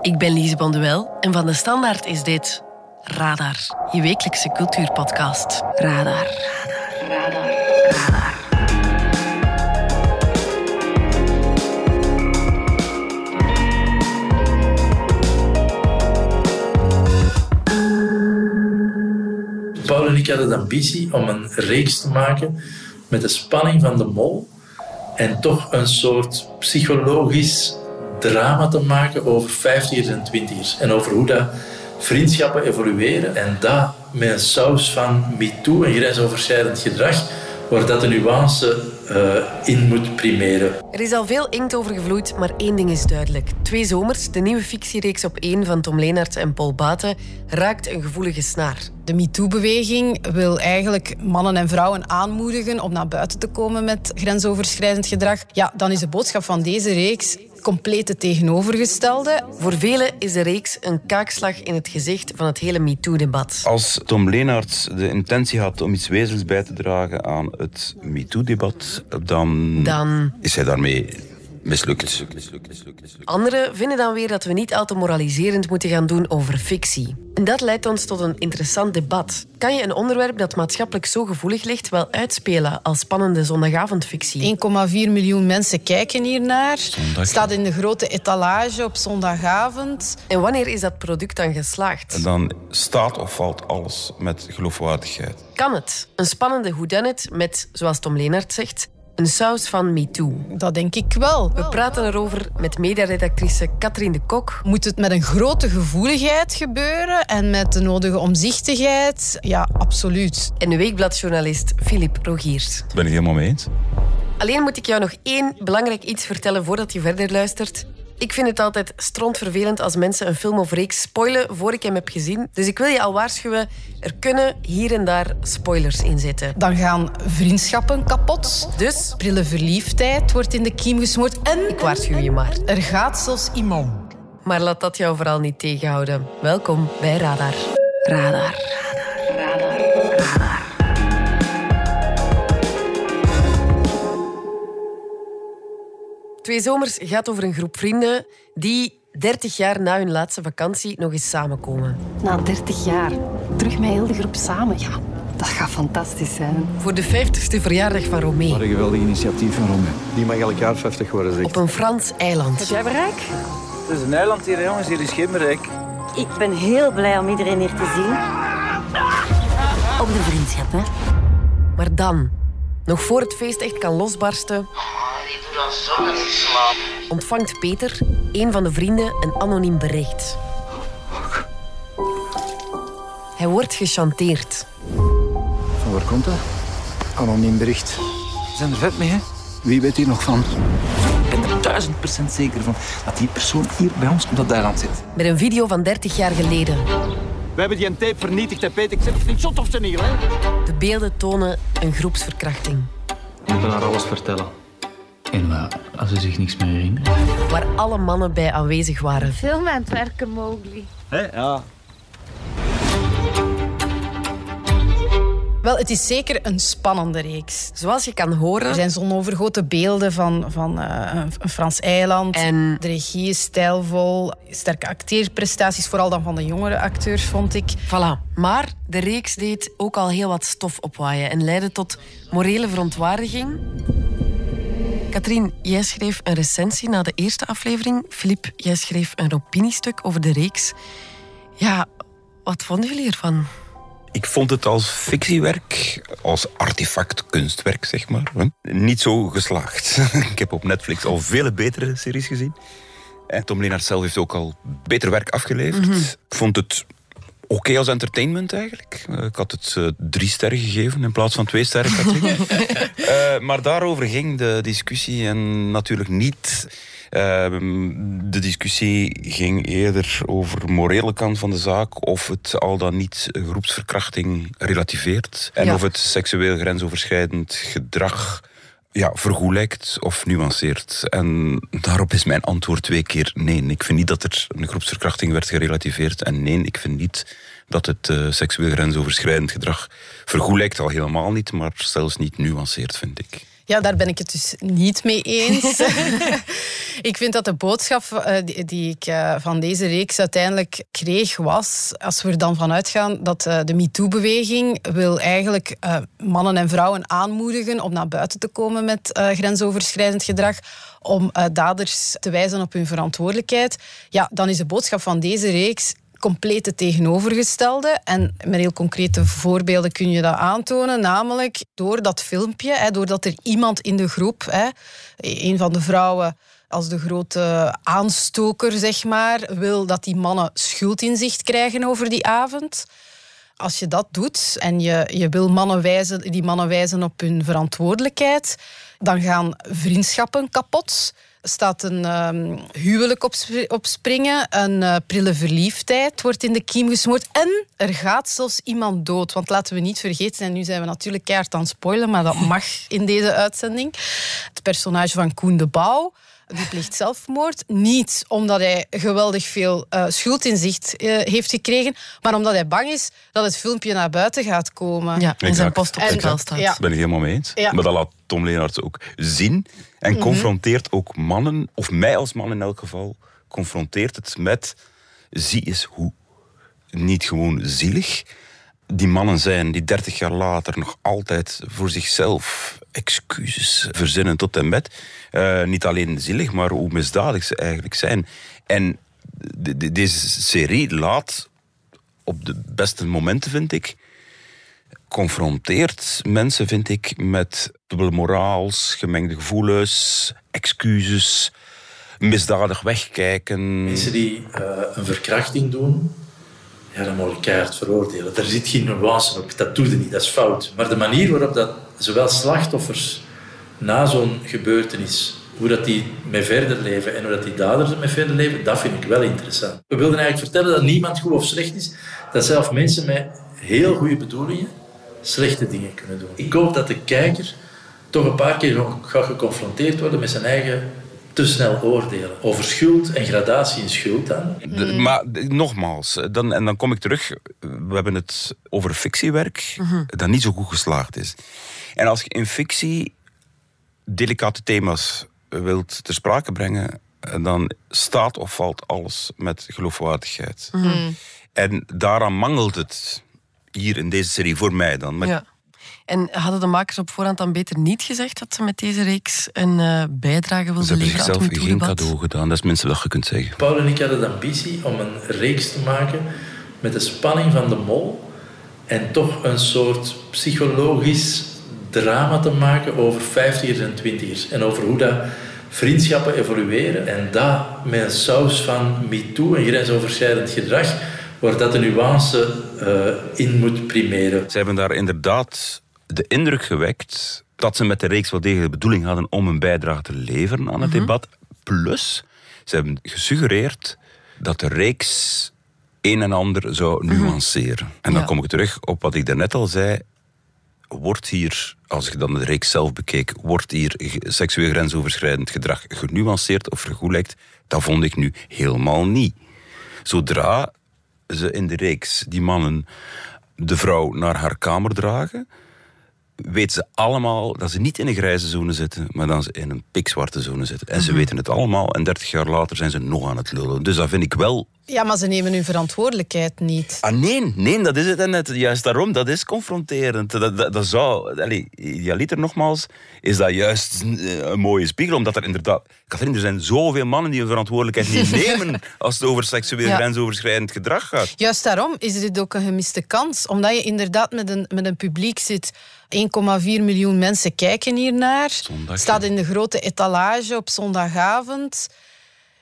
Ik ben Lise Bonduel en van de Standaard is dit Radar, je wekelijkse cultuurpodcast. Radar. Radar. Radar. Radar. Paul en ik hadden de ambitie om een reeks te maken met de spanning van de mol en toch een soort psychologisch drama te maken over vijftigers en twintigers. En over hoe dat vriendschappen evolueren en dat met een saus van MeToo en grensoverschrijdend gedrag, waar dat de nuance uh, in moet primeren. Er is al veel inkt over gevloeid, maar één ding is duidelijk. Twee zomers, de nieuwe fictiereeks op één van Tom Leenaerts en Paul Baten, raakt een gevoelige snaar. De MeToo-beweging wil eigenlijk mannen en vrouwen aanmoedigen om naar buiten te komen met grensoverschrijdend gedrag. Ja, dan is de boodschap van deze reeks complete tegenovergestelde. Voor velen is de reeks een kaakslag in het gezicht van het hele MeToo-debat. Als Tom Leenaerts de intentie had om iets wezens bij te dragen aan het MeToo-debat, dan, dan is hij daarmee mislukt. Anderen vinden dan weer dat we niet al te moraliserend moeten gaan doen over fictie. En dat leidt ons tot een interessant debat. Kan je een onderwerp dat maatschappelijk zo gevoelig ligt wel uitspelen als spannende zondagavondfictie? 1,4 miljoen mensen kijken hiernaar. Staat in de grote etalage op zondagavond. En wanneer is dat product dan geslaagd? En dan staat of valt alles met geloofwaardigheid. Kan het? Een spannende whodunit met, zoals Tom Leenaert zegt, een saus van MeToo. Dat denk ik wel. We praten erover met mediaredactrice Katrien de Kok. Moet het met een grote gevoeligheid gebeuren en met de nodige omzichtigheid? Ja, absoluut. En de weekbladjournalist Filip Rogiers. Dat ben ik helemaal mee eens. Alleen moet ik jou nog één belangrijk iets vertellen voordat je verder luistert. Ik vind het altijd strontvervelend als mensen een film of reeks spoilen voor ik hem heb gezien. Dus ik wil je al waarschuwen, er kunnen hier en daar spoilers in zitten. Dan gaan vriendschappen kapot. Dus? Prille verliefdheid wordt in de kiem gesmoord. En... Ik waarschuw je maar. Er gaat zelfs iemand. Maar laat dat jou vooral niet tegenhouden. Welkom bij Radar. Radar. Radar. Radar. Radar. Twee Zomers gaat over een groep vrienden die 30 jaar na hun laatste vakantie nog eens samenkomen. Na 30 jaar, terug met heel de groep samen. Ja, dat gaat fantastisch zijn. Voor de 50ste verjaardag van Romee. Wat een geweldig initiatief van Romee. Die mag elk jaar 50 worden, zeg. Op een Frans eiland. Heb jij bereik? Het is een eiland hier, jongens. Hier is geen bereik. Ik ben heel blij om iedereen hier te zien. Op de vriendschap, hè. Maar dan, nog voor het feest echt kan losbarsten ontvangt Peter, een van de vrienden, een anoniem bericht. Hij wordt gechanteerd. Van waar komt dat? Anoniem bericht. We zijn er vet mee, hè? Wie weet hier nog van? Ik ben er duizend procent zeker van dat die persoon hier bij ons op dat eiland zit. Met een video van 30 jaar geleden. We hebben die tape vernietigd, hè, Peter. Ik zeg niet zot of ze niet, hè? De beelden tonen een groepsverkrachting. We moeten haar alles vertellen. En wat als ze zich niks meer herinnert? Waar alle mannen bij aanwezig waren. Film aan het werken, Mowgli. Hé, ja. Wel, het is zeker een spannende reeks. Zoals je kan horen... Er zijn zonovergoten beelden van, van uh, een Frans eiland. En... De regie is stijlvol. Sterke acteerprestaties, vooral dan van de jongere acteurs, vond ik. Voilà. Maar de reeks deed ook al heel wat stof opwaaien... en leidde tot morele verontwaardiging... Katrien, jij schreef een recensie na de eerste aflevering. Filip, jij schreef een opiniestuk over de reeks. Ja, wat vonden jullie ervan? Ik vond het als fictiewerk, als artefact kunstwerk, zeg maar, niet zo geslaagd. Ik heb op Netflix al vele betere series gezien. En Tom Leenaert zelf heeft ook al beter werk afgeleverd. Mm -hmm. Ik vond het oké okay als entertainment eigenlijk. Uh, ik had het uh, drie sterren gegeven in plaats van twee sterren. uh, maar daarover ging de discussie en natuurlijk niet. de discussie ging eerder over de morele kant van de zaak, of het al dan niet groepsverkrachting relativeert en Ja. of het seksueel grensoverschrijdend gedrag ja, vergoelijkt of nuanceert. En daarop is mijn antwoord twee keer nee. Ik vind niet dat er een groepsverkrachting werd gerelativeerd. En nee, ik vind niet dat het eh, seksueel grensoverschrijdend gedrag vergoelijkt al helemaal niet, maar zelfs niet nuanceert, vind ik. Ja, daar ben ik het dus niet mee eens. ik vind dat de boodschap uh, die, ik uh, van deze reeks uiteindelijk kreeg was, als we er dan van uitgaan dat uh, de MeToo-beweging wil eigenlijk mannen en vrouwen aanmoedigen om naar buiten te komen met grensoverschrijdend gedrag, om daders te wijzen op hun verantwoordelijkheid. Ja, dan is de boodschap van deze reeks compleet het tegenovergestelde. En met heel concrete voorbeelden kun je dat aantonen. Namelijk door dat filmpje, hè, doordat er iemand in de groep, hè, een van de vrouwen als de grote aanstoker, zeg maar, wil dat die mannen schuldinzicht krijgen over die avond. Als je dat doet en je, je wil mannen wijzen, die mannen wijzen op hun verantwoordelijkheid, dan gaan vriendschappen kapot staat een um, huwelijk op, springen. Een uh, prille verliefdheid wordt in de kiem gesmoord. En er gaat zelfs iemand dood. Want laten we niet vergeten, en nu zijn we natuurlijk keihard aan spoilen, maar dat mag in deze uitzending. Het personage van Koen de Bouw die pleegt zelfmoord. Niet omdat hij geweldig veel uh, schuldinzicht uh, heeft gekregen, maar omdat hij bang is dat het filmpje naar buiten gaat komen. Ja, in zijn post op staat. staat. Ja. ben ik helemaal mee eens. Maar dat laat Tom Leenaerts ook zien en mhm. confronteert ook mannen, of mij als man in elk geval, confronteert het met zie eens hoe. Niet gewoon zielig, die mannen zijn die 30 jaar later nog altijd voor zichzelf excuses verzinnen tot en met. Uh, niet alleen zielig, maar hoe misdadig ze eigenlijk zijn. En de, de, deze serie laat op de beste momenten, vind ik, confronteert mensen, vind ik, met dubbele moraals, gemengde gevoelens, excuses, misdadig wegkijken. Mensen die uh, een verkrachting doen, ja, dan moet je keihard veroordelen. Daar zit geen nuance op. Dat doe je niet, dat is fout. Maar de manier waarop dat zowel slachtoffers na zo'n gebeurtenis, hoe dat die mee verder leven en hoe dat die daders mee verder leven, dat vind ik wel interessant. We wilden eigenlijk vertellen dat niemand goed of slecht is, dat zelfs mensen met heel goede bedoelingen slechte dingen kunnen doen. Ik hoop dat de kijker toch een paar keer gaat geconfronteerd worden met zijn eigen te snel oordelen. Over schuld en gradatie in schuld dan. Mm. maar nogmaals, dan, en dan kom ik terug. We hebben het over fictiewerk mhm. dat niet zo goed geslaagd is. En als je in fictie delicate thema's wilt ter sprake brengen, dan staat of valt alles met geloofwaardigheid. Mhm. En daaraan mangelt het hier in deze serie, voor mij dan. ja. En hadden de makers op voorhand dan beter niet gezegd dat ze met deze reeks een uh, bijdrage wilden leveren aan het Ze hebben zichzelf geen cadeau gedaan, dat is minstens wat je kunt zeggen. Paul en ik hadden de ambitie om een reeks te maken met de spanning van de mol en toch een soort psychologisch drama te maken over vijftigers en twintigers. En over hoe dat vriendschappen evolueren. En dat met een saus van MeToo en grensoverschrijdend gedrag, waar dat de nuance uh, in moet primeren. Ze hebben daar inderdaad de indruk gewekt dat ze met de reeks wel degelijk de bedoeling hadden om een bijdrage te leveren aan het mhm. debat. Plus, ze hebben gesuggereerd dat de reeks een en ander zou mhm. nuanceren. En dan kom ik terug op wat ik daarnet al zei. Wordt hier, als ik dan de reeks zelf bekeek, wordt hier seksueel grensoverschrijdend gedrag genuanceerd of vergoelijkt? Dat vond ik nu helemaal niet. Zodra ze in de reeks die mannen de vrouw naar haar kamer dragen, weten ze allemaal dat ze niet in een grijze zone zitten, maar dat ze in een pikzwarte zone zitten. En ze mhm. weten het allemaal en 30 jaar later zijn ze nog aan het lullen. Dus dat vind ik wel ja, maar ze nemen hun verantwoordelijkheid niet. Ah, nee, nee, dat is het net. Juist daarom, dat is confronterend. Dat, dat, dat zou, allee, idealiter nogmaals, is dat juist een mooie spiegel, omdat er inderdaad... Katrien, er zijn zoveel mannen die hun verantwoordelijkheid niet nemen als het over seksueel grensoverschrijdend gedrag gaat. Juist daarom is dit ook een gemiste kans, omdat je inderdaad met een, met een publiek zit 1,4 miljoen mensen kijken hiernaar. Zondag, staat in de grote etalage op zondagavond.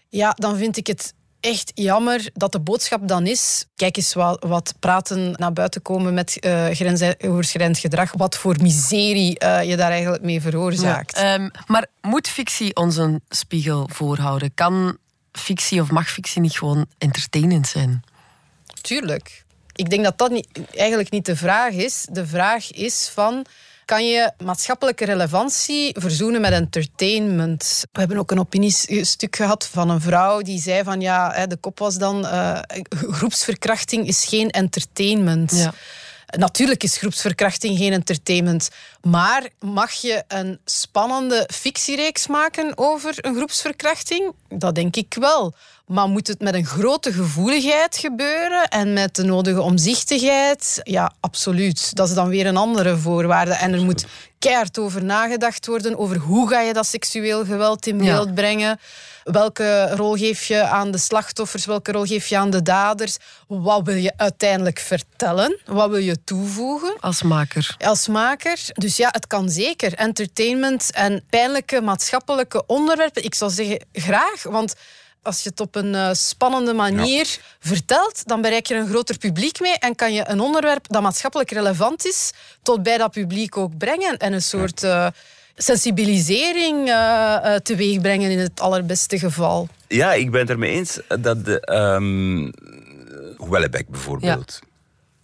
Ja, dan vind ik het echt jammer dat de boodschap dan is... Kijk eens wat, wat praten naar buiten komen met uh, grensoverschrijdend gedrag. Wat voor miserie uh, je daar eigenlijk mee veroorzaakt. Ehm, maar moet fictie ons een spiegel voorhouden? Kan fictie of mag fictie niet gewoon entertainend zijn? Tuurlijk. Ik denk dat dat niet, eigenlijk niet de vraag is. De vraag is van kan je maatschappelijke relevantie verzoenen met entertainment. We hebben ook een opiniestuk gehad van een vrouw die zei van ja, de kop was dan uh, groepsverkrachting is geen entertainment. Ja. Natuurlijk is groepsverkrachting geen entertainment. Maar mag je een spannende fictiereeks maken over een groepsverkrachting? Dat denk ik wel. Maar moet het met een grote gevoeligheid gebeuren en met de nodige omzichtigheid? Ja, absoluut. Dat is dan weer een andere voorwaarde. En er moet keihard over nagedacht worden over hoe ga je dat seksueel geweld in beeld brengen. Welke rol geef je aan de slachtoffers? Welke rol geef je aan de daders? Wat wil je uiteindelijk vertellen? Wat wil je toevoegen? Als maker. Als maker. Dus ja, het kan zeker. Entertainment en pijnlijke maatschappelijke onderwerpen. Ik zou zeggen graag, want als je het op een uh, spannende manier vertelt, dan bereik je een groter publiek mee en kan je een onderwerp dat maatschappelijk relevant is, tot bij dat publiek ook brengen en een soort uh, sensibilisering uh, teweeg brengen in het allerbeste geval. Ja, ik ben het ermee eens dat de um, Wellebeck bijvoorbeeld, ja.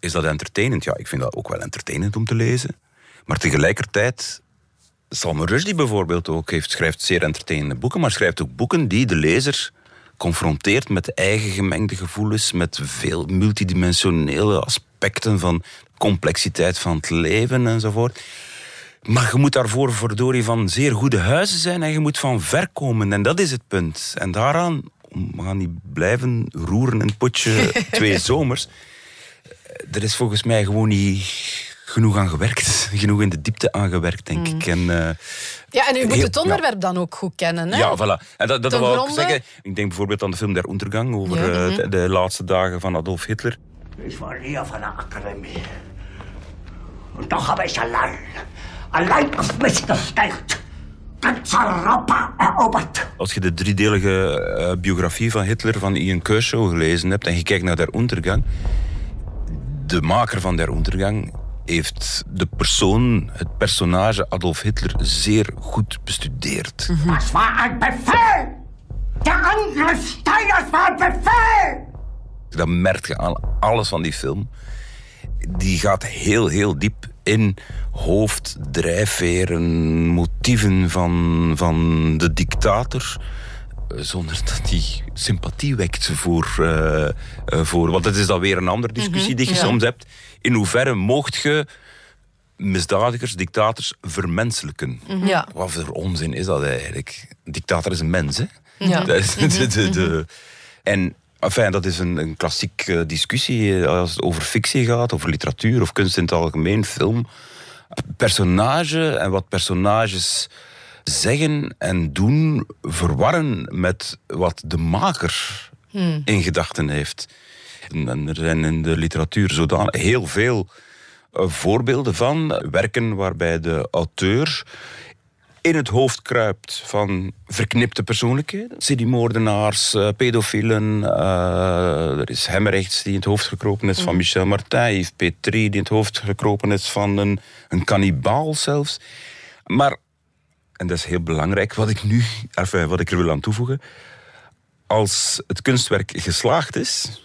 is dat entertainend? Ja, ik vind dat ook wel entertainend om te lezen. Maar tegelijkertijd Salman Rushdie bijvoorbeeld ook heeft, schrijft zeer entertainende boeken, maar schrijft ook boeken die de lezer confronteert met eigen gemengde gevoelens, met veel multidimensionele aspecten van complexiteit van het leven enzovoort. Maar je moet daarvoor verdorie van zeer goede huizen zijn en je moet van ver komen. En dat is het punt. En daaraan, we gaan niet blijven roeren in het potje twee zomers. Er is volgens mij gewoon niet genoeg aan gewerkt. Genoeg in de diepte aan gewerkt, denk ik. En, uh, ja, en u moet het onderwerp dan ook goed kennen. Hè? Ja, voilà. En dat, dat wil ik zeggen. Ik denk bijvoorbeeld aan de film Der Untergang over ja. uh, de, de, laatste dagen van Adolf Hitler. Ik was hier van de academie. En toch heb ik allein, allein als. Europa eroberd. Als je de driedelige uh, biografie van Hitler van Ian Kershaw gelezen hebt en je kijkt naar Der Untergang, de maker van Der Untergang heeft de persoon, het personage Adolf Hitler, zeer goed bestudeerd. Dat was een bevel! De andere een bevel! Dat merk je aan alles van die film. Die gaat heel, heel diep in hoofd, drijfveren, motieven van, van de dictator zonder dat hij sympathie wekt voor, uh, voor... Want dat is dan weer een andere discussie mm -hmm, die je ja. soms hebt. In hoeverre mocht je misdadigers, dictators vermenselijken? Mm -hmm. ja. Wat voor onzin is dat eigenlijk? Een dictator is een mens, hè? Ja. Dat is de, de, de, en enfin, dat is een, een klassieke discussie als het over fictie gaat, over literatuur of kunst in het algemeen, film. Personage en wat personages zeggen en doen verwarren met wat de maker hmm. in gedachten heeft. En er zijn in de literatuur zodanig heel veel uh, voorbeelden van werken waarbij de auteur in het hoofd kruipt van verknipte persoonlijkheden. Seriemoordenaars, uh, pedofielen. Uh, er is Hemrechts die in het hoofd gekropen is van Michel Martin. Yves Petrie die in het hoofd gekropen is van een, een kannibaal zelfs. Maar en dat is heel belangrijk, wat ik nu, enfin, wat ik er wil aan toevoegen. Als het kunstwerk geslaagd is,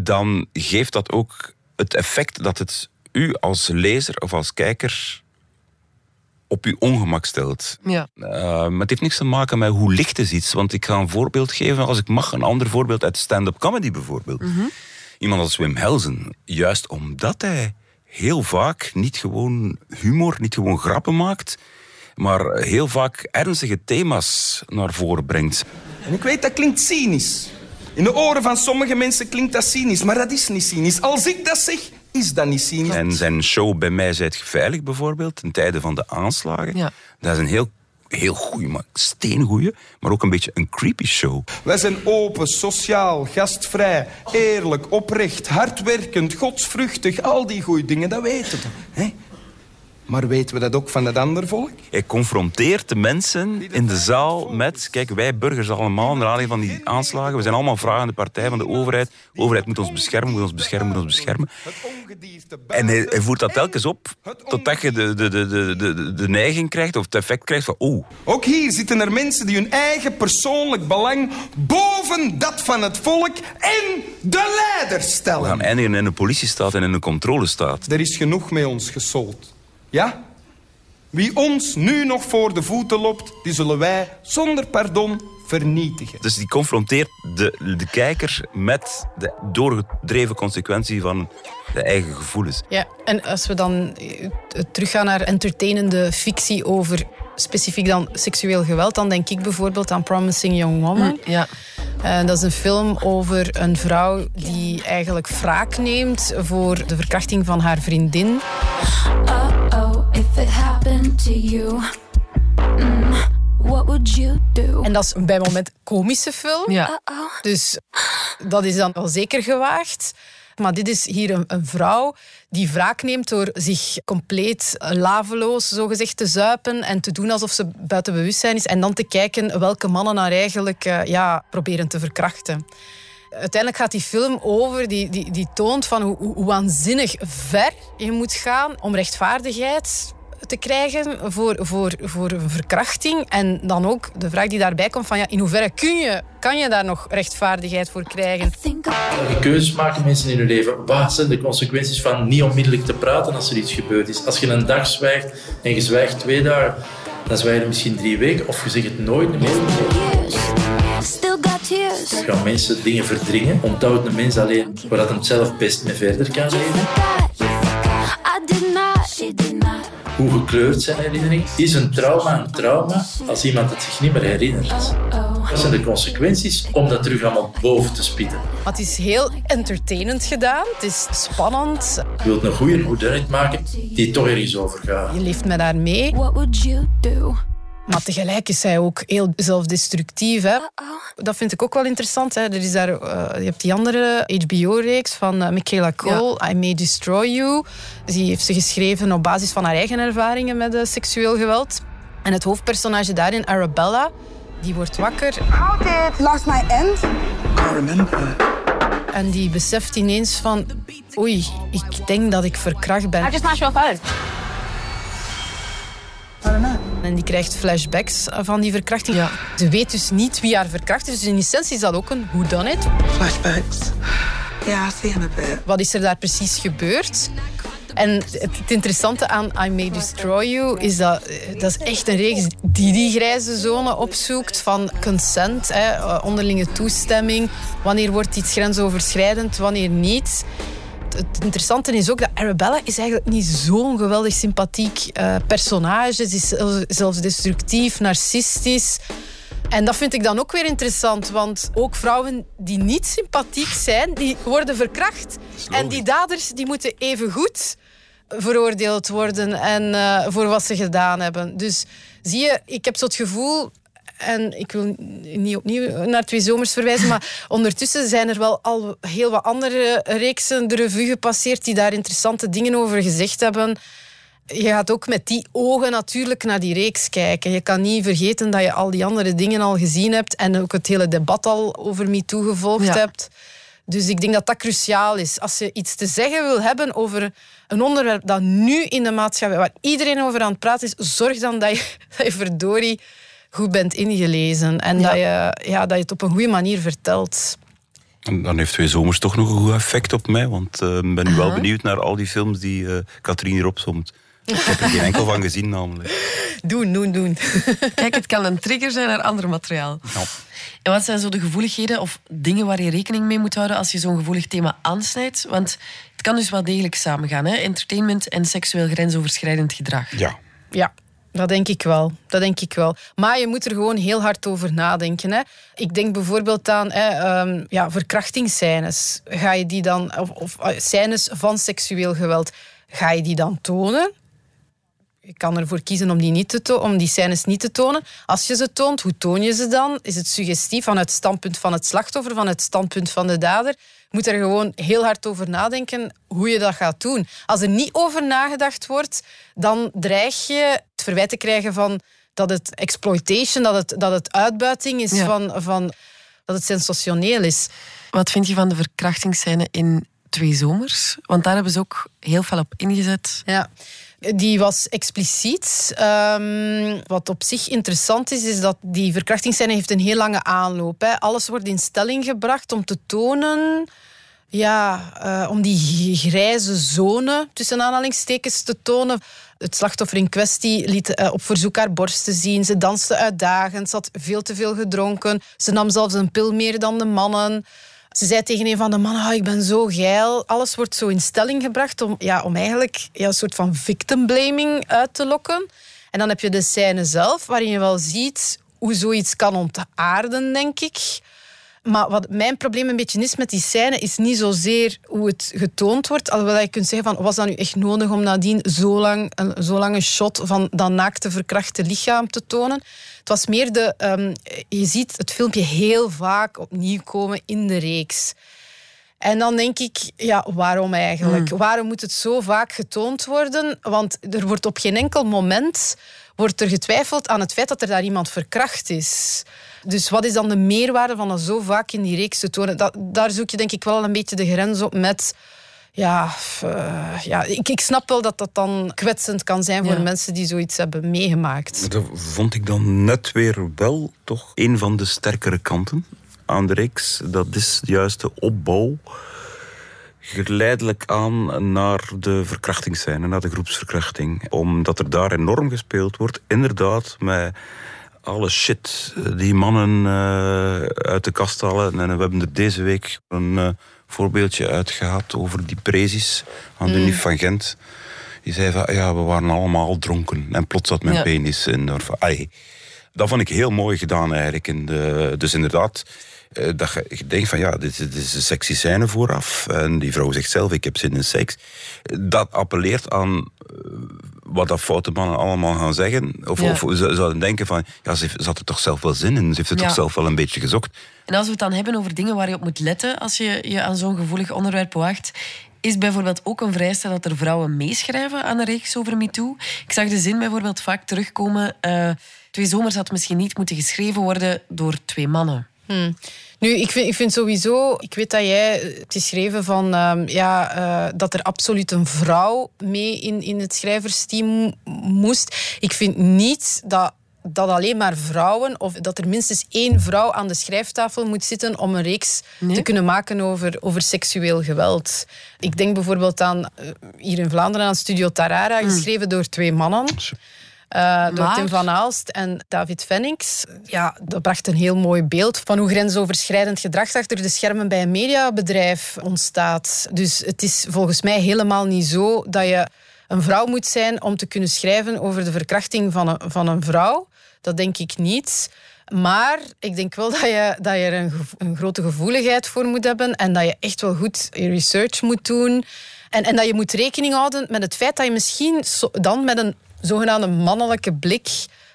dan geeft dat ook het effect dat het u als lezer of als kijker op uw ongemak stelt. Ja. Uh, maar het heeft niks te maken met hoe licht is iets. Want ik ga een voorbeeld geven, als ik mag, een ander voorbeeld uit stand-up comedy bijvoorbeeld. Mm -hmm. Iemand als Wim Helsen, juist omdat hij heel vaak niet gewoon humor, niet gewoon grappen maakt, maar heel vaak ernstige thema's naar voren brengt. En ik weet, dat klinkt cynisch. In de oren van sommige mensen klinkt dat cynisch, maar dat is niet cynisch. Als ik dat zeg, is dat niet cynisch. En zijn show Bij mij zijt veilig bijvoorbeeld, ten tijde van de aanslagen, ja. dat is een heel heel goeie, maar steengoeie, maar ook een beetje een creepy show. Wij zijn open, sociaal, gastvrij, eerlijk, oprecht, hardwerkend, godsvruchtig, al die goede dingen, dat weten we. Maar weten we dat ook van het andere volk? Hij confronteert de mensen in de zaal met... Kijk, wij burgers allemaal, naar aanleiding van die aanslagen... we zijn allemaal vragende partij van de overheid. De overheid moet ons beschermen, moet ons beschermen, moet ons beschermen. En hij, hij voert dat telkens op... totdat je de, de, de, de, de, de neiging krijgt, of het effect krijgt van... Oh. Ook hier zitten er mensen die hun eigen persoonlijk belang... boven dat van het volk en de leider stellen. We gaan eindigen in een politiestaat en in een controlestaat. Er is genoeg met ons gesold. Ja? Wie ons nu nog voor de voeten loopt, die zullen wij zonder pardon vernietigen. Dus die confronteert de, de kijker met de doorgedreven consequentie van de eigen gevoelens. Ja, en als we dan eh, teruggaan naar entertainende fictie over specifiek dan seksueel geweld, dan denk ik bijvoorbeeld aan Promising Young Woman. Mm, ja. Uh, dat is een film over een vrouw die eigenlijk wraak neemt voor de verkrachting van haar vriendin. Uh-oh, if it happened to you. Mm, what would you do? En dat is bij moment komische film. Ja. Dus dat is dan wel zeker gewaagd. Maar dit is hier een, een, vrouw die wraak neemt door zich compleet laveloos zogezegd te zuipen en te doen alsof ze buiten bewustzijn is. En dan te kijken welke mannen haar eigenlijk uh, ja, proberen te verkrachten. Uiteindelijk gaat die film over, die, die, die toont van hoe, hoe waanzinnig ver je moet gaan om rechtvaardigheid te krijgen voor, voor, voor een verkrachting. En dan ook de vraag die daarbij komt van ja, in hoeverre kun je, kan je daar nog rechtvaardigheid voor krijgen? Welke keuzes maken mensen in hun leven? Wat zijn de consequenties van niet onmiddellijk te praten als er iets gebeurd is? Als je een dag zwijgt en je zwijgt twee dagen, dan zwijg je misschien drie weken of je zegt het nooit meer. Dan gaan mensen dingen verdringen. Onthoudt een mens alleen waar dat hem zelf best mee verder kan leven hoe gekleurd zijn herinnering. Is een trauma een trauma als iemand het zich niet meer herinnert? Wat zijn de consequenties om dat terug allemaal boven te spitten? Het is heel entertainend gedaan. Het is spannend. Je wilt een goede moeder maken die toch ergens over gaat. Je leeft met haar mee. What would you do? Maar tegelijk is zij ook heel zelfdestructief. Hè? Dat vind ik ook wel interessant. Hè? Er is daar, uh, je hebt die andere HBO-reeks van uh, Michaela Cole, I May Destroy You. Die heeft ze geschreven op basis van haar eigen ervaringen met uh, seksueel geweld. En het hoofdpersonage daarin, Arabella, die wordt wakker. How did last night end? I remember. En die beseft ineens van... Oei, ik denk dat ik verkracht ben. I just your phone. En die krijgt flashbacks van die verkrachting. Ja. Ze weet dus niet wie haar verkracht is. Dus in essentie is dat ook een hoe dan het. Flashbacks. Ja, I see him a bit. Wat is er daar precies gebeurd? En het interessante aan I May Destroy You is dat dat is echt een reeks die die grijze zone opzoekt van consent, hè, onderlinge toestemming. Wanneer wordt iets grensoverschrijdend, wanneer niet het interessante is ook dat Arabella is eigenlijk niet zo'n geweldig sympathiek uh, personage. Ze is zelfs destructief, narcistisch. En dat vind ik dan ook weer interessant, want ook vrouwen die niet sympathiek zijn, die worden verkracht. En die daders die moeten even goed veroordeeld worden en uh, voor wat ze gedaan hebben. Dus zie je, ik heb zo het gevoel en ik wil niet opnieuw naar Twee Zomers verwijzen, maar ondertussen zijn er wel al heel wat andere reeksen de revue gepasseerd die daar interessante dingen over gezegd hebben. Je gaat ook met die ogen natuurlijk naar die reeks kijken. Je kan niet vergeten dat je al die andere dingen al gezien hebt en ook het hele debat al over MeToo gevolgd hebt. Dus ik denk dat dat cruciaal is. Als je iets te zeggen wil hebben over een onderwerp dat nu in de maatschappij, waar iedereen over aan het praten is, zorg dan dat je, dat je verdorie goed bent ingelezen en dat, je, ja, dat je het op een goede manier vertelt. Dan heeft Twee Zomers toch nog een goed effect op mij, want ik uh, ben nu wel benieuwd naar al die films die uh, Katrien hier opzomt. Ik heb er geen enkel van gezien namelijk. Doen, doen, doen. Kijk, het kan een trigger zijn naar ander materiaal. Ja. En wat zijn zo de gevoeligheden of dingen waar je rekening mee moet houden als je zo'n gevoelig thema aansnijdt? Want het kan dus wel degelijk samengaan, hè? entertainment en seksueel grensoverschrijdend gedrag. Ja. Ja, dat denk ik wel. Dat denk ik wel. Maar je moet er gewoon heel hard over nadenken. Hè. Ik denk bijvoorbeeld aan hè, um, ja, verkrachtingsscènes. Ga je die dan, of, of scènes van seksueel geweld, ga je die dan tonen? Je kan ervoor kiezen om die, niet te om die scènes niet te tonen. Als je ze toont, hoe toon je ze dan? Is het suggestief van het standpunt van het slachtoffer, van het standpunt van de dader? Je moet er gewoon heel hard over nadenken hoe je dat gaat doen. Als er niet over nagedacht wordt, dan dreig je het verwijt te krijgen van dat het exploitation, dat het, dat het uitbuiting is, Ja. van, van, dat het sensationeel is. Wat vind je van de verkrachtingsscène in Twee Zomers? Want daar hebben ze ook heel veel op ingezet. Ja. Die was expliciet. Ehm, wat op zich interessant is, is dat die verkrachtingsscène heeft een heel lange aanloop. Hè. Alles wordt in stelling gebracht om te tonen... Ja, eh, om die grijze zone, tussen aanhalingstekens, te tonen. Het slachtoffer in kwestie liet eh, op verzoek haar borsten zien. Ze danste uitdagend, ze had veel te veel gedronken. Ze nam zelfs een pil meer dan de mannen. Ze zei tegen een van de mannen, oh, ik ben zo geil. Alles wordt zo in stelling gebracht om, ja, om eigenlijk een soort van victim blaming uit te lokken. En dan heb je de scène zelf, waarin je wel ziet hoe zoiets kan ontaarden, denk ik. Maar wat mijn probleem een beetje is met die scène, is niet zozeer hoe het getoond wordt. Alhoewel je kunt zeggen van, was dat nu echt nodig om nadien zo lang een zo lange shot van dat naakte verkrachte lichaam te tonen? Het was meer de... Um, je ziet het filmpje heel vaak opnieuw komen in de reeks. En dan denk ik, ja, waarom eigenlijk? Hmm. Waarom moet het zo vaak getoond worden? Want er wordt op geen enkel moment wordt er getwijfeld aan het feit dat er daar iemand verkracht is. Dus wat is dan de meerwaarde van dat zo vaak in die reeks te tonen? Dat, daar zoek je denk ik wel een beetje de grens op met... Ja, uh, ja ik, ik snap wel dat dat dan kwetsend kan zijn voor Ja. mensen die zoiets hebben meegemaakt. Dat vond ik dan net weer wel toch een van de sterkere kanten aan de reeks. Dat is juist de opbouw geleidelijk aan naar de verkrachtingsscène, naar de groepsverkrachting. Omdat er daar enorm gespeeld wordt, inderdaad, met alle shit die mannen eh, uit de kast halen. En we hebben er deze week een eh, voorbeeldje uitgehaald over die prezis aan de Mm. NIF van Gent. Die zei van, ja, we waren allemaal dronken. En plots zat mijn Ja. penis in. Ai. Dat vond ik heel mooi gedaan eigenlijk. In de, dus inderdaad, eh, dat je, je denkt van ja, dit, is- dit is een sexy scène vooraf. En die vrouw zegt zelf, ik heb zin in seks. Dat appelleert aan eh, wat dat foute mannen allemaal gaan zeggen. Of, Ja. of ze zouden denken van, ja, ze, ze had er toch zelf wel zin in. Ze heeft het Ja. toch zelf wel een beetje gezocht. En als we het dan hebben over dingen waar je op moet letten als je je aan zo'n gevoelig onderwerp waagt, is bijvoorbeeld ook een vereiste dat er vrouwen meeschrijven aan een reeks over MeToo. Ik zag de zin bijvoorbeeld vaak terugkomen. eh, twee zomers had misschien niet moeten geschreven worden door twee mannen. Hmm. Nu, ik vind, ik vind sowieso... Ik weet dat jij hebt geschreven van... ehm, ja, eh, dat er absoluut een vrouw mee in, in het schrijversteam moest. Ik vind niet dat dat alleen maar vrouwen, of dat er minstens één vrouw aan de schrijftafel moet zitten om een reeks te kunnen maken over, over seksueel geweld. Ik denk bijvoorbeeld aan, eh, hier in Vlaanderen, aan Studio Tarara, geschreven door twee mannen. Eh, door Maar- Tim van Aalst en David Fennings. Ja, dat bracht een heel mooi beeld van hoe grensoverschrijdend gedrag achter de schermen bij een mediabedrijf ontstaat. Dus het is volgens mij helemaal niet zo dat je een vrouw moet zijn om te kunnen schrijven over de verkrachting van een, van een vrouw. Dat denk ik niet. Maar ik denk wel dat je, dat je er een, een grote gevoeligheid voor moet hebben en dat je echt wel goed je research moet doen. En, en dat je moet rekening houden met het feit dat je misschien dan met een zogenaamde mannelijke blik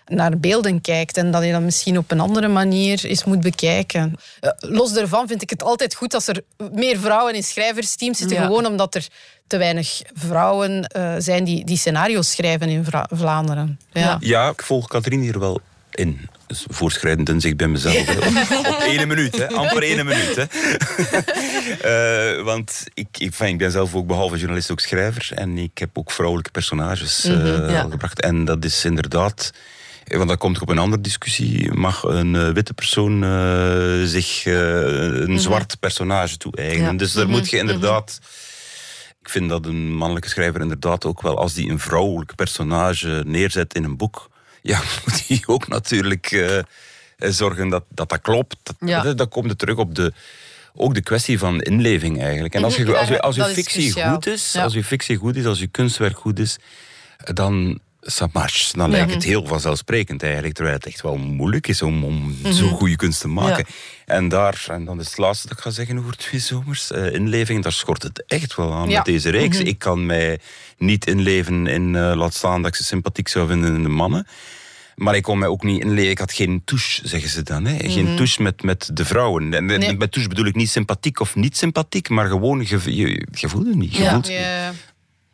naar beelden kijkt en dat je dat misschien op een andere manier eens moet bekijken. Eh, Los daarvan vind ik het altijd goed als er meer vrouwen in schrijversteams zitten, Ja. gewoon omdat er te weinig vrouwen eh, zijn die, die scenario's schrijven in Vlaanderen. Ja. Ja, ik volg Katrien hier wel in. Dus voorschrijdend in zich bij mezelf. Op, op ene minuut, hè. amper ene minuut. Hè. Eh, want ik, ik, ik ben zelf ook behalve journalist ook schrijver. En ik heb ook vrouwelijke personages Mhm, ja. al gebracht. En dat is inderdaad... eh, Want dat komt op een andere discussie. Mag een witte persoon zich een zwart personage toe-eigenen? Ja. Dus daar Mhm, moet je inderdaad... Ik vind dat een mannelijke schrijver inderdaad ook wel, als die een vrouwelijk personage neerzet in een boek, ja, moet hij ook natuurlijk eh, eh, zorgen dat, dat dat klopt. Dat, Ja. dat, dat komt er terug op de, ook de kwestie van inleving eigenlijk. En als, je, Mhm, als, je, als je dat is fictie goed is, als je fictie goed is, als je kunstwerk goed is, dan ça marche. Dan lijkt het heel vanzelfsprekend eigenlijk, terwijl het echt wel moeilijk is om, om zo goede kunst te maken. En daar, en dan is het laatste dat ik ga zeggen over twee zomers, eh, inleving, daar schort het echt wel aan Ja. met deze reeks. Ik kan mij niet inleven in, eh, laat staan dat ik ze sympathiek zou vinden in de mannen. Maar ik kon mij ook niet inleven. Ik had geen touche, zeggen ze dan. Hè. Geen touche met, met de vrouwen. En Nee. met touche bedoel ik niet sympathiek of niet sympathiek, maar gewoon, je, je, niet. Je Ja. voelt het niet.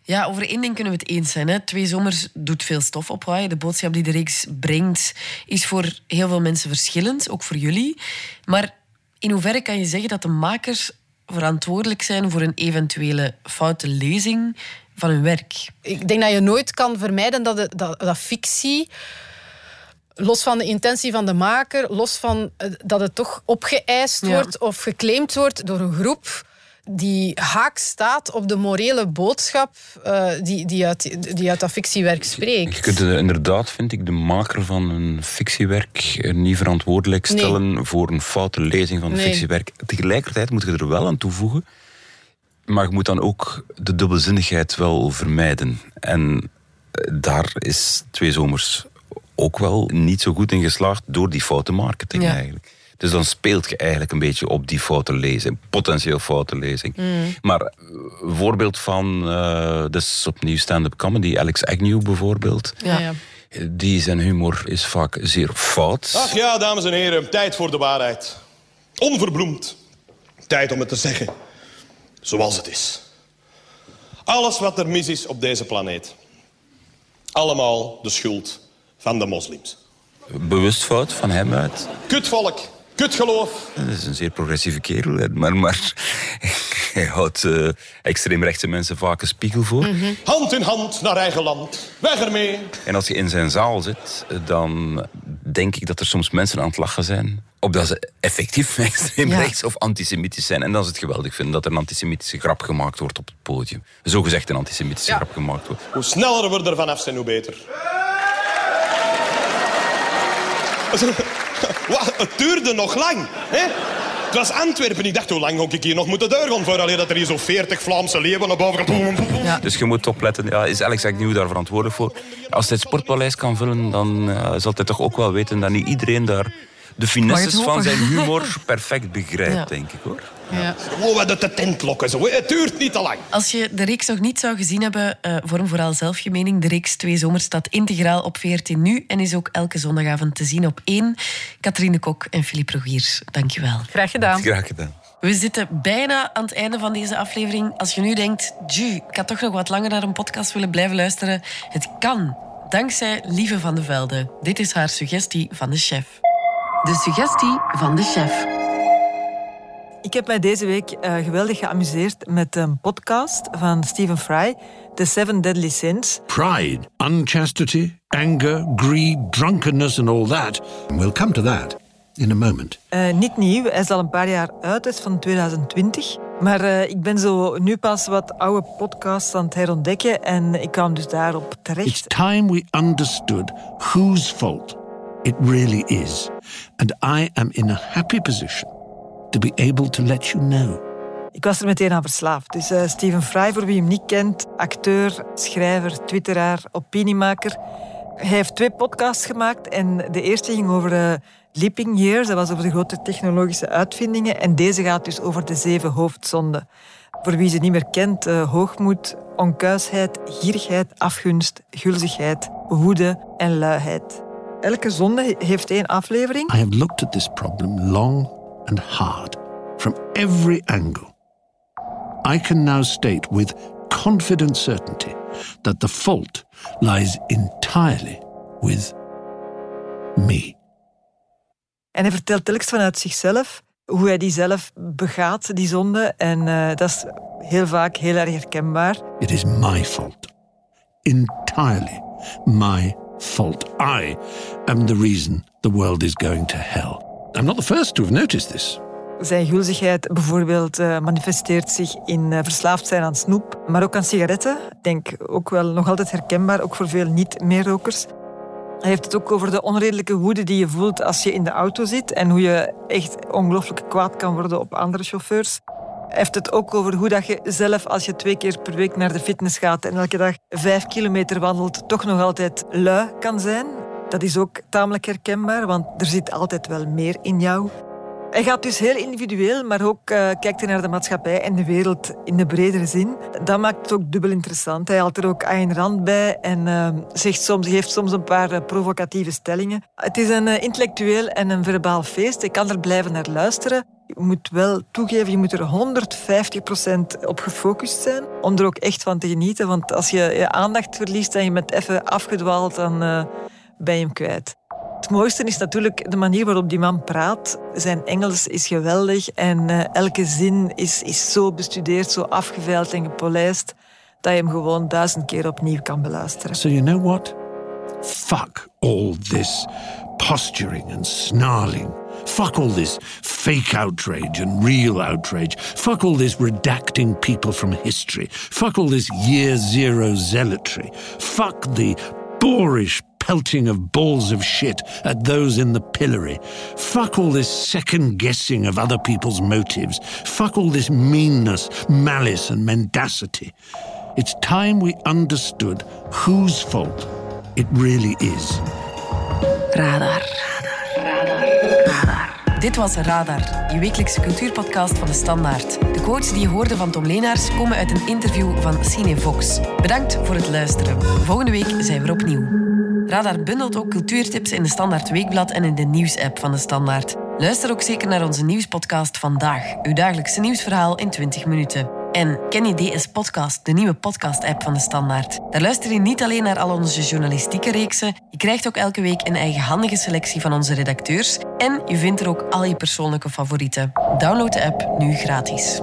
Ja. Over één ding kunnen we het eens zijn. Hè. Twee zomers doet veel stof opwaaien. De boodschap die de reeks brengt is voor heel veel mensen verschillend, ook voor jullie. Maar in hoeverre kan je zeggen dat de makers verantwoordelijk zijn voor een eventuele foute lezing van hun werk? Ik denk dat je nooit kan vermijden dat, dat, dat fictie, los van de intentie van de maker, los van eh, dat het toch opgeëist Ja. wordt of geclaimd wordt door een groep, die haak staat op de morele boodschap uh, die, die, uit, die uit dat fictiewerk spreekt. Je kunt inderdaad, vind ik, de maker van een fictiewerk niet verantwoordelijk stellen voor een foute lezing van een fictiewerk. Tegelijkertijd moet je er wel aan toevoegen, maar je moet dan ook de dubbelzinnigheid wel vermijden. En eh, daar is Twee Zomers ook wel niet zo goed in geslaagd door die foute marketing eigenlijk. Dus dan speelt je eigenlijk een beetje op die foute lezing, potentieel foute lezing. Mm. Maar een eh, voorbeeld van, uh, dus opnieuw stand-up comedy, Alex Agnew bijvoorbeeld. Ja. ja. Die zijn humor is vaak zeer fout. Ach ja, dames en heren, tijd voor de waarheid. Onverbloemd. Tijd om het te zeggen. Zoals het is. Alles wat er mis is op deze planeet. Allemaal de schuld van de moslims. Bewust fout van hem uit? Kutvolk. Kutgeloof. Dat is een zeer progressieve kerel, maar, maar hij houdt uh, extreemrechtse mensen vaak een spiegel voor. Mhm. Hand in hand naar eigen land. Weg ermee. En als je in zijn zaal zit, dan denk ik dat er soms mensen aan het lachen zijn. Opdat ze effectief extreem rechts of antisemitisch zijn. En dan is het geweldig vinden dat er een antisemitische grap gemaakt wordt op het podium. Zogezegd een antisemitische grap gemaakt wordt. Hoe sneller we er vanaf zijn, hoe beter. het duurde nog lang. Hè? Het was Antwerpen. Ik dacht, hoe lang ook ik hier nog moeten deur gaan voor dat er hier zo 40 Vlaamse leeuwen naar boven ja. Dus je moet opletten. Ja, is Alex Agnew daar verantwoordelijk voor? Als hij het sportpaleis kan vullen, dan uh, zal hij toch ook wel weten dat niet iedereen daar de finesses van zijn humor perfect begrijpt, denk ik hoor. Ja. Gewoon wat de tent lokken. Zo. Het duurt niet te lang. Als je de reeks nog niet zou gezien hebben, uh, vorm vooral zelf je mening. De reeks Twee Zomers staat integraal op VRT Nu en is ook elke zondagavond te zien op één. Katrine Kok en Philippe Rogiers, dankjewel. Graag gedaan. Graag gedaan. We zitten bijna aan het einde van deze aflevering. Als je nu denkt, ju, ik had toch nog wat langer naar een podcast willen blijven luisteren. Het kan, dankzij Lieve van de Velde. Dit is haar suggestie van de chef. De suggestie van de chef. Ik heb mij deze week uh, geweldig geamuseerd met een podcast van Stephen Fry, The Seven Deadly Sins. Pride, unchastity, anger, greed, drunkenness and all that. We'll come to that in a moment. Uh, niet nieuw, hij is al een paar jaar uit, is van 2020. Maar uh, ik ben zo nu pas wat oude podcasts aan het herontdekken en ik kwam dus daarop terecht. It's time we understood whose fault it really is. And I am in a happy position to be able to let you know. Ik was er meteen aan verslaafd. Dus uh, Steven Fry, voor wie hem niet kent, acteur, schrijver, twitteraar, opiniemaker. Hij heeft twee podcasts gemaakt en de eerste ging over uh, Leaping Years, dat was over de grote technologische uitvindingen. En deze gaat dus over de zeven hoofdzonden. Voor wie ze niet meer kent, uh, hoogmoed, onkuisheid, gierigheid, afgunst, gulzigheid, woede en luiheid. Elke zonde heeft één aflevering. I have looked at this problem long and hard from every angle. I can now state with confident certainty that the fault lies entirely with me. En hij vertelt telkens vanuit zichzelf hoe hij die zelf begaat, die zonde. En uh, dat is heel vaak heel erg herkenbaar. It is my fault. Entirely my fault. I am the reason the world is going to hell. I'm not the first to have noticed this. Zijn gulzigheid bijvoorbeeld uh, manifesteert zich in uh, verslaafd zijn aan snoep, maar ook aan sigaretten. Ik denk ook wel nog altijd herkenbaar, ook voor veel niet-meerrokers. Hij heeft het ook over de onredelijke woede die je voelt als je in de auto zit en hoe je echt ongelooflijk kwaad kan worden op andere chauffeurs. Hij heeft het ook over hoe dat je zelf, als je twee keer per week naar de fitness gaat en elke dag vijf kilometer wandelt, toch nog altijd lui kan zijn. Dat is ook tamelijk herkenbaar, want er zit altijd wel meer in jou. Hij gaat dus heel individueel, maar ook uh, kijkt hij naar de maatschappij en de wereld in de bredere zin. Dat maakt het ook dubbel interessant. Hij haalt er ook Ayn Rand bij en uh, zegt soms, geeft soms een paar uh, provocatieve stellingen. Het is een intellectueel en een verbaal feest. Ik kan er blijven naar luisteren. Je moet wel toegeven, je moet er 150% op gefocust zijn om er ook echt van te genieten. Want als je je aandacht verliest en je bent even afgedwaald, dan ben je hem kwijt. Het mooiste is natuurlijk de manier waarop die man praat. Zijn Engels is geweldig en uh, elke zin is, is zo bestudeerd, zo afgeveild en gepolijst dat je hem gewoon duizend keer opnieuw kan beluisteren. So you know what? Fuck all this posturing and snarling. Fuck all this fake outrage and real outrage. Fuck all this redacting people from history. Fuck all this year zero zealotry. Fuck the boorish pelting of balls of shit at those in the pillory. Fuck all this second guessing of other people's motives. Fuck all this meanness, malice, and mendacity. It's time we understood whose fault it really is. Radar. Dit was Radar, je wekelijkse cultuurpodcast van de Standaard. De quotes die je hoorde van Tom Leenaars komen uit een interview van Cinevox. Bedankt voor het luisteren. Volgende week zijn we er opnieuw. Radar bundelt ook cultuurtips in de Standaard Weekblad en in de nieuwsapp van de Standaard. Luister ook zeker naar onze nieuwspodcast Vandaag, uw dagelijkse nieuwsverhaal in 20 minuten. En ken je DS Podcast, de nieuwe podcast-app van de Standaard? Daar luister je niet alleen naar al onze journalistieke reeksen, je krijgt ook elke week een eigenhandige selectie van onze redacteurs en je vindt er ook al je persoonlijke favorieten. Download de app nu gratis.